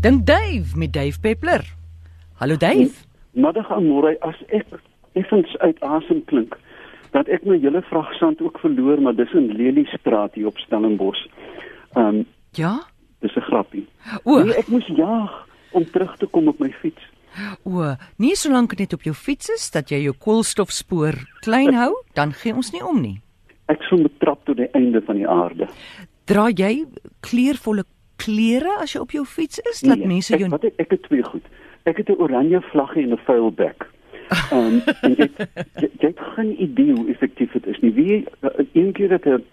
Dink Dave met Dave Peppler. Hallo Dave. Middag aan môre as ek effens uit asem klink dat ek my hele vragsand ook verloor maar dis in Leliestraat hier op Stellenbosch. Ehm um, Ja? dis 'n grappie. O, Nee, ek moes jaag om terug te kom op my fiets. o, nie solank net op jou fiets is dat jy jou koolstofspoor klein hou, dan gee ons nie om nie. Ek sou betrap tot die einde van die aarde. Dra jy kleurvolle klere as jy op jou fiets is? Laat mense ek, jou wat ek, ek het twee goed. Ek het 'n oranje vlaggie en 'n vuil bek. Ehm um, en jy, jy, jy het geen idee hoe effektief dit is nie. Wie een keer het 'n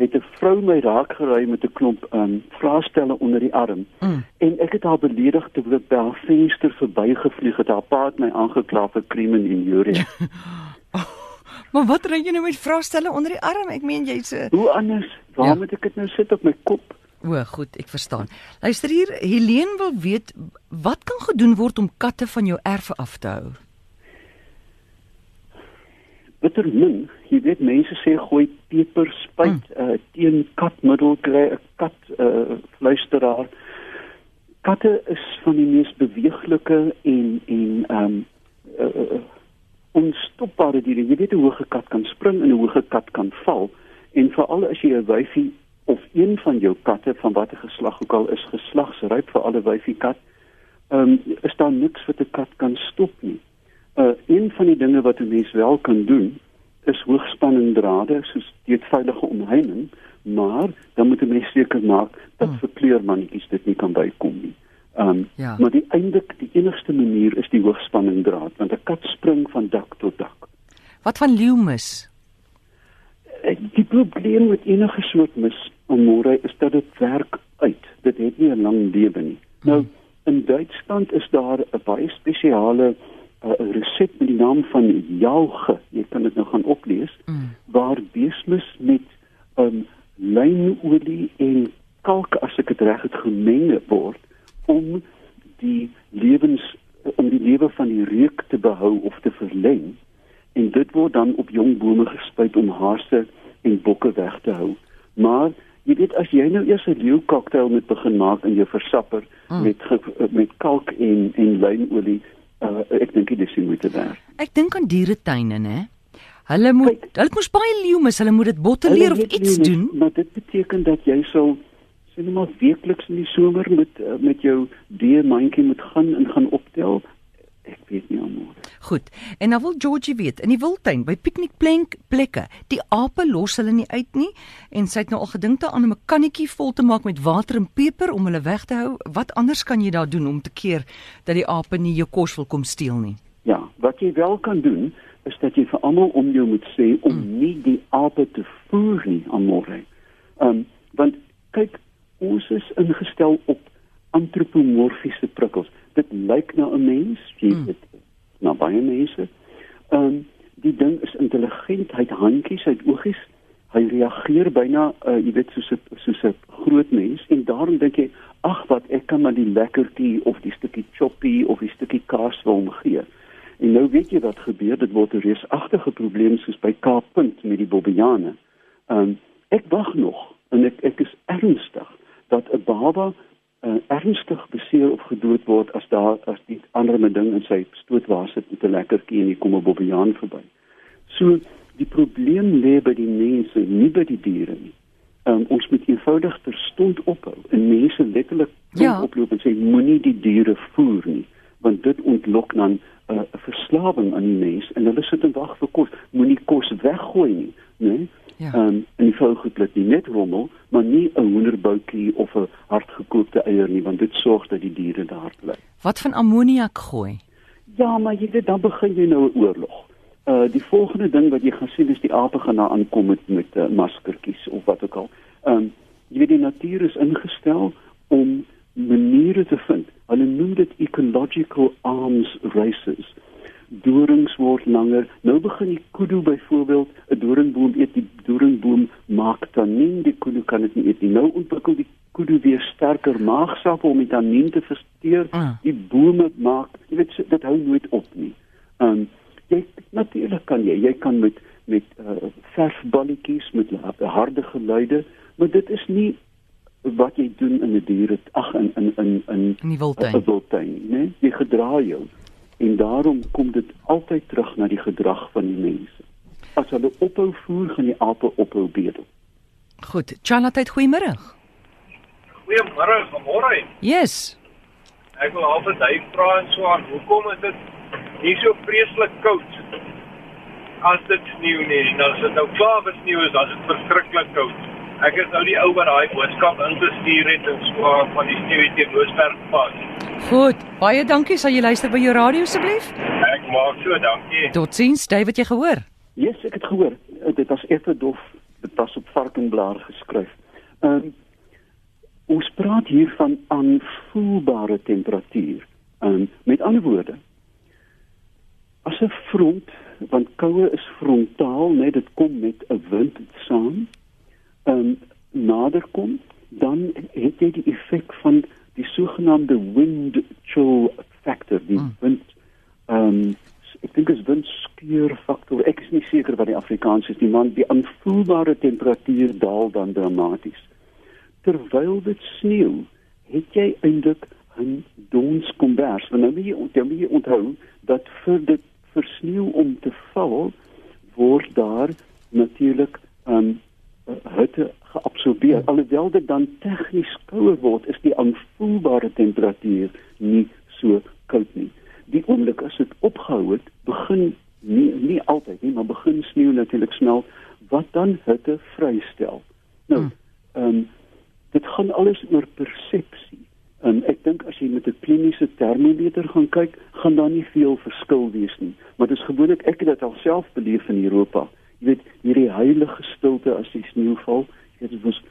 het 'n vrou my raak gery met 'n klomp ehm um, vraestelle onder die arm. Mm. En ek het haar beledig terwyl ek by haar venster verbygevlieg het. Haar pa het my aangekla vir crime en injurie. Maar wat ry jy nou met vraestelle onder die arm? Ek meen jy's 'n hoe anders? Waar Ja. moet ek dit nou sit op my kop? O, goed, ek verstaan. Luister hier, Helene wil weet wat kan gedoen word om katte van jou erf af te hou? bitter min. Jy weet mense sê gooi peper spuit mm. uh, teen katmiddel kry 'n kat uh, fluisteraar. Katte is van die mees beweeglike en en ehm um, uh, uh, onstopbare diere. Jy weet 'n hoë kat kan spring en 'n hoë kat kan val en veral as jy 'n wyfie of een van jou katte van watter geslag ook al is geslagsryp vir alle wyfie kat, ehm um, is daar niks wat 'n kat kan stop nie. Uh een van die dinge wat 'n mens wel kan doen is hoogspanning drade soos dit veilige omheining, maar dan moet 'n mens seker maak dat Hmm. verkleurmannetjies dit nie kan bykom nie. Um Ja. maar die eindelik die enigste manier is die hoogspanning draad want 'n kat spring van dak tot dak. Wat van leeumis? Eh, Die probleem met enige soort mis môre is dat dit werk uit. Dit het nie 'n lang lewe nie. Nou in Duitsland is daar 'n baie spesiale uh, resep met die naam van jauge. Jy kan dit nou gaan oplees Mm. waar beesmis met um lynolie en kalk as ek dit reg het gemeng word om die lewens om die lewe van die reuk te behou of te verleng en dit word dan op jong bome gespuit om haase en bokke weg te hou. Maar weet as jy nou eers 'n leeu koktail moet begin maak in jou versapper Mm. met met kalk en en lynolie, uh, ek dink dit is nie moeite werd. Ek dink aan dieretuine, hè. Hulle moet Kyk. hulle moet baie leeumis, hulle moet dit botteleer of iets nie, doen. Maar dit beteken dat jy sal sê net maar weekliks in die somer met uh, met jou deermandjie moet gaan en gaan optel. Ek weet nie almoer. Goed. En dan wil Georgie weet, in die wildtuin by piknikplank plekke, die ape los hulle nie uit nie en sy het nou al gedink daaraan om 'n kannetjie vol te maak met water en peper om hulle weg te hou. Wat anders kan jy daar doen om te keer dat die ape nie jou kos wil kom steel nie? Ja, wat jy wel kan doen is dat jy vir almal om jou moet sê om mm. nie die ape te voer nie almore. Ehm um, want kyk, ons is ingestel op antropomorfiese prikkels. Dit lyk na 'n mens, jy Mm. weet, na baie mense. Ehm um, die ding is intelligent, hy het handjies, hy het oogies. Hy reageer byna uh, jy weet soos 'n soos 'n groot mens en daarom dink jy, ag wat ek kan maar die lekkertjie of die stukkie choppie of die stukkie kaas vir hom gee. En nou weet jy wat gebeur, dit word 'n reusagtige probleem soos by Kaappunt met die Bobbejane. Ehm um, ek wag nog en ek ek is ernstig dat 'n baba uh, ernstig beseer of gedood word as daar as die ander ding in sy stootwa sit met 'n lekkertjie en hier kom 'n Bobbejaan verby. So die probleem lê by die mense, nie by die diere nie. Um, ons moet eenvoudig terstond ophou en mense letterlik Ja. oploop en sê moenie die diere voer nie want dit ontlok dan 'n uh, verslawing aan die mens en hulle sit en wag vir kos moenie kos weggooi nie né Ja. Ehm um, en die vrou goed laat nie net rommel maar nie 'n hoenderboutjie of 'n hardgekookte eier nie want dit sorg dat die diere daar bly Wat van ammoniak gooi? Ja, maar jy weet dan begin jy nou 'n oorlog. Uh die volgende ding wat jy gaan sien is die ape gaan daar aankom met met uh, maskertjies of wat ook al. Um jy weet die natuur is ingestel om maniere te vind. Hulle noem dit ecological arms races. Dorings word langer. Nou begin die kudu byvoorbeeld 'n doringboom eet die doringboom maak tanien, die kudu kan dit nie eet nie. Nou ontwikkel die kudu weer sterker maagsap om die tanien te versteur. Ah. Die bome maak, jy weet dit hou nooit op nie. Um jy natuurlik kan jy, jy kan met met uh, verfballetjies met la- harde geluide, maar dit is nie wat jy doen in 'n diere ag in in in in die wildtuin. 'n wildtuin, né? Jy gedraai jou en daarom kom dit altyd terug na die gedrag van die mense. As hulle ophou voer, gaan die ape ophou bedel. Goed, Charlotte, goeiemôre. Goeiemôre, môre. Yes. Ek wil altyd hy vra en so aan, hoekom is dit nie so vreeslik koud as dit sneeu nie? En as dit nou klaar gesneeu is, dan is dit verskriklik koud. Ek is nou die ou wat daai boodskap ingestuur het en so van die sneeu teen Hoofberg pas. Goed. Baie dankie. Sal jy luister by jou radio asseblief? Ek maak so, dankie. Totsiens, David, jy gehoor? Yes, ek het gehoor. Eh, Dit was effe dit was op varkenblaar geskryf. Ehm um, ons praat hier van aanvoelbare temperatuur. Ehm um, met ander woorde, as 'n front, want koue is frontaal, net dit kom met 'n wind saam, ehm um, nader kom, dan het jy die effek van die sogenaamde wind chill factor, die Hmm. wind ehm um, ek dink is windskeur faktor. Ek is nie seker wat die Afrikaans is nie, maar die aanvoelbare temperatuur daal dan dramaties. Terwyl dit sneeu, het jy eintlik 'n donskombers. Want nou moet jy onthou, moet jy onthou dat vir dit vir sneeu om te val, word daar natuurlik um hitte geabsorbeer. Alhoewel dit dan tegnies kouer word, is die aanvoelbare temperatuur nie so koud nie die oomblik as dit opgehou het, begin nie nie altyd nie, maar begin sneeu natuurlik smelt wat dan hitte vrystel. Nou, Hmm. ehm um, dit gaan alles oor persepsie. En ek dink as jy met 'n kliniese termometer gaan kyk, gaan daar nie veel verskil wees nie. Maar dit is gewoonlik ek het dit alself beleef in Europa. Jy weet, hierdie heilige stilte as die sneeu val, dit was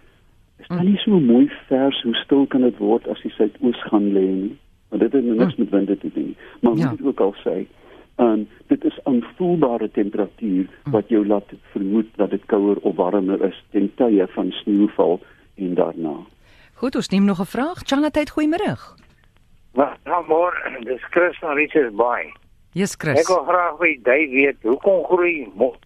is dan nie so mooi vers hoe stil kan dit word as die suidoos gaan lê nie. Want dit het niks met winde te doen. Maar Ja. dit ook al sê, en dit is aanvoelbare temperatuur wat jou laat vermoed dat dit kouer of warmer is ten tye van sneeuval en daarna. Goed, ons neem nog 'n vraag. Charlotte, goeiemôre. Wat nou môre, dis Chris van Richards Bay. Yes, Ek Chris. wil graag by jy weet hoekom groei mos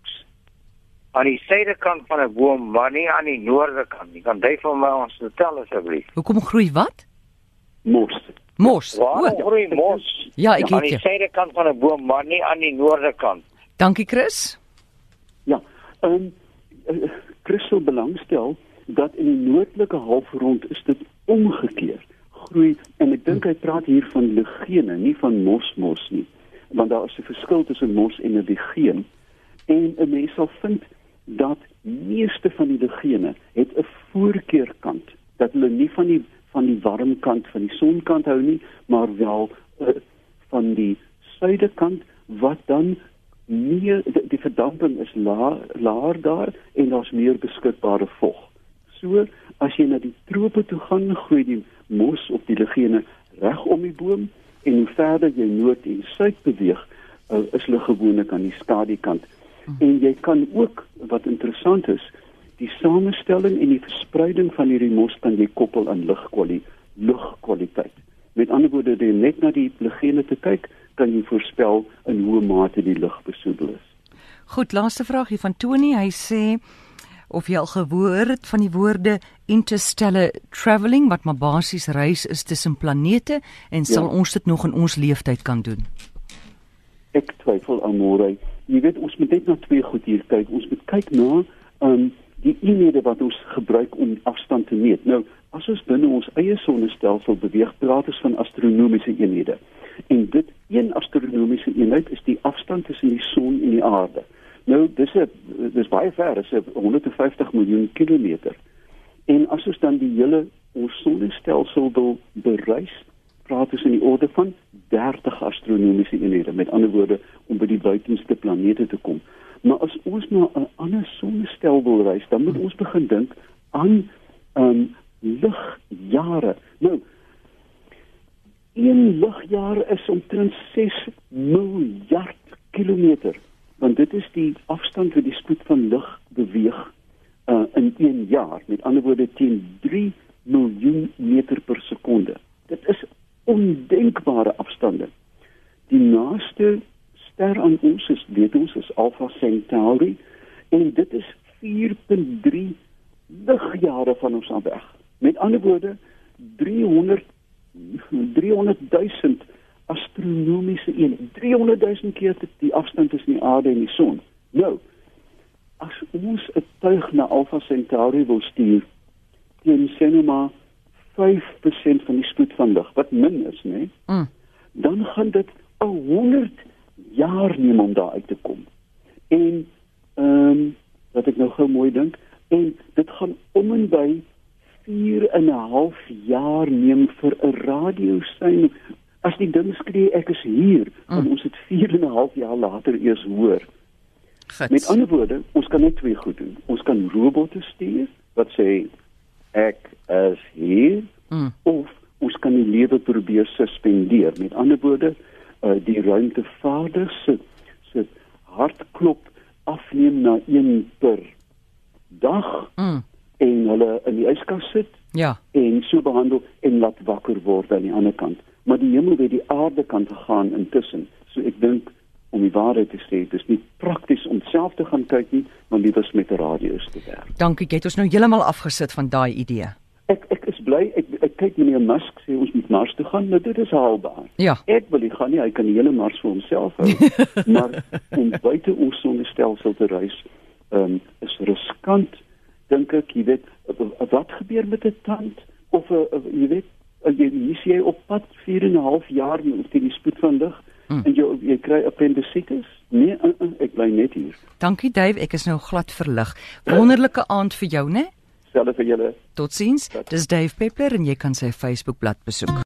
aan die suidekant van 'n boom, maar nie aan die noordekant nie. Kan jy vir my ons vertel asseblief? Hoekom groei wat? Mos. Mos. Waarom O, groei mos Ja, ek aan het die jou. suidekant van 'n boom, maar nie aan die noordekant? Dankie, Chris. Ja, ehm um, Christel belangstel dat in die noordelike halfrond is dit omgekeer. Groei en ek dink hy praat hier van ligene, nie van mosmos nie. Want daar is 'n verskil tussen mos en 'n ligeen. En 'n mens sal vind dat meeste van die ligene het 'n voorkeurkant dat hulle nie van die van die warm kant van die sonkant hou nie, maar wel uh, van die suidekant wat dan meer die, die verdamping is laer laer daar en daar's meer beskikbare vog. So as jy na die trope toe gaan, groei die mos op die ligene reg om die boom en hoe verder jy noord en suid beweeg, uh, is hulle gewoonlik aan die skadukant. En jy kan ook wat interessant is, die samestelling en die verspreiding van hierdie mos kan jy koppel aan lugkwaliteit, lugkwaliteit. Met ander woorde, deur net na die ligene te kyk, kan jy voorspel in hoe mate die lug besoedel is. Goed, laaste vraag hier van Tony. Hy sê of jy al gehoor het van die woorde interstellar travelling wat maar basies reis is tussen planete en sal Ja. ons dit nog in ons leeftyd kan doen? Ek twyfel aan môre. Jy weet ons moet net na twee goed hier kyk. Ons moet kyk na um die eenhede wat ons gebruik om afstand te meet. Nou, as ons binne ons eie sonnestelsel beweeg, praat ons van astronomiese eenhede. En dit een astronomiese eenheid is die afstand tussen die son en die aarde. Nou, dis 'n dis baie ver, dis 'n 150 miljoen kilometer. En as ons dan die hele ons sonnestelsel wil bereis, praat ons in die orde van 30 astronomiese eenhede. Met ander woorde, om by die buitenste planete te kom. Maar as ons na 'n ander sonnestel wil reis, dan moet ons begin dink aan um ligjare. Nou, een ligjaar is omtrent 6 miljard kilometer, want dit is die afstand wat die spoed van lig beweeg uh, in 1 jaar. Met ander woorde teen 3 miljoen meter per sekonde. Dit is ondenkbare afstande. Die naaste ster aan ons is weet ons is Alpha Centauri en dit is 4.3 ligjare van ons af weg. Met ander woorde 300 300 000 astronomiese eenheid. 300 000 keer die afstand tussen die aarde en die son. Nou, as ons 'n tuig na Alpha Centauri wil stuur, teen sê nou maar 5% van die spoed van lig, wat min is, né? Mm. Dan gaan dit 100 jaar neem om daar uit te kom. En ehm um, wat ek nou gou mooi dink, en dit gaan om en by 4 en 'n half jaar neem vir 'n radiosein. As die ding skree ek is hier, mm. dan ons dit 4 en 'n half jaar later eers hoor. Gits. Met ander woorde, ons kan net twee goed doen. Ons kan robotte stuur wat sê ek is hier mm. of ons kan die lewe probeer suspendeer. Met ander woorde, uh, die ruimtevaarder se se hartklop afneem na 1 per dag mm. en hulle in die yskas sit. Ja. En so behandel en laat wakker word aan die ander kant. Maar die hemel weet die aarde kan gegaan intussen. So ek dink om die waarheid te sê, dis nie prakties om self te gaan kyk nie, maar liewers met 'n radio's te werk. Dankie, jy het ons nou heeltemal afgesit van daai idee. Ek ek is bly ek ek kyk meneer Musk sê ons moet Mars toe gaan, maar dit is haalbaar. Ja. Ek wil nie gaan nie, hy kan die hele Mars vir homself hou. maar om buite ons sonnestelsel te reis, ehm um, is riskant dink ek, jy weet, wat gebeur met 'n tand of 'n jy weet, jy hier sien jy op pad 4 en 'n half jaar met die spoed van lig mm. en jy jy kry appendisitis? Nee, uh, uh, ek bly net hier. Dankie Dave, ek is nou glad verlig. Wonderlike aand vir jou, né? Selfe vir julle. Totsiens. Dis Dave Peppler en jy kan sy Facebook bladsy besoek.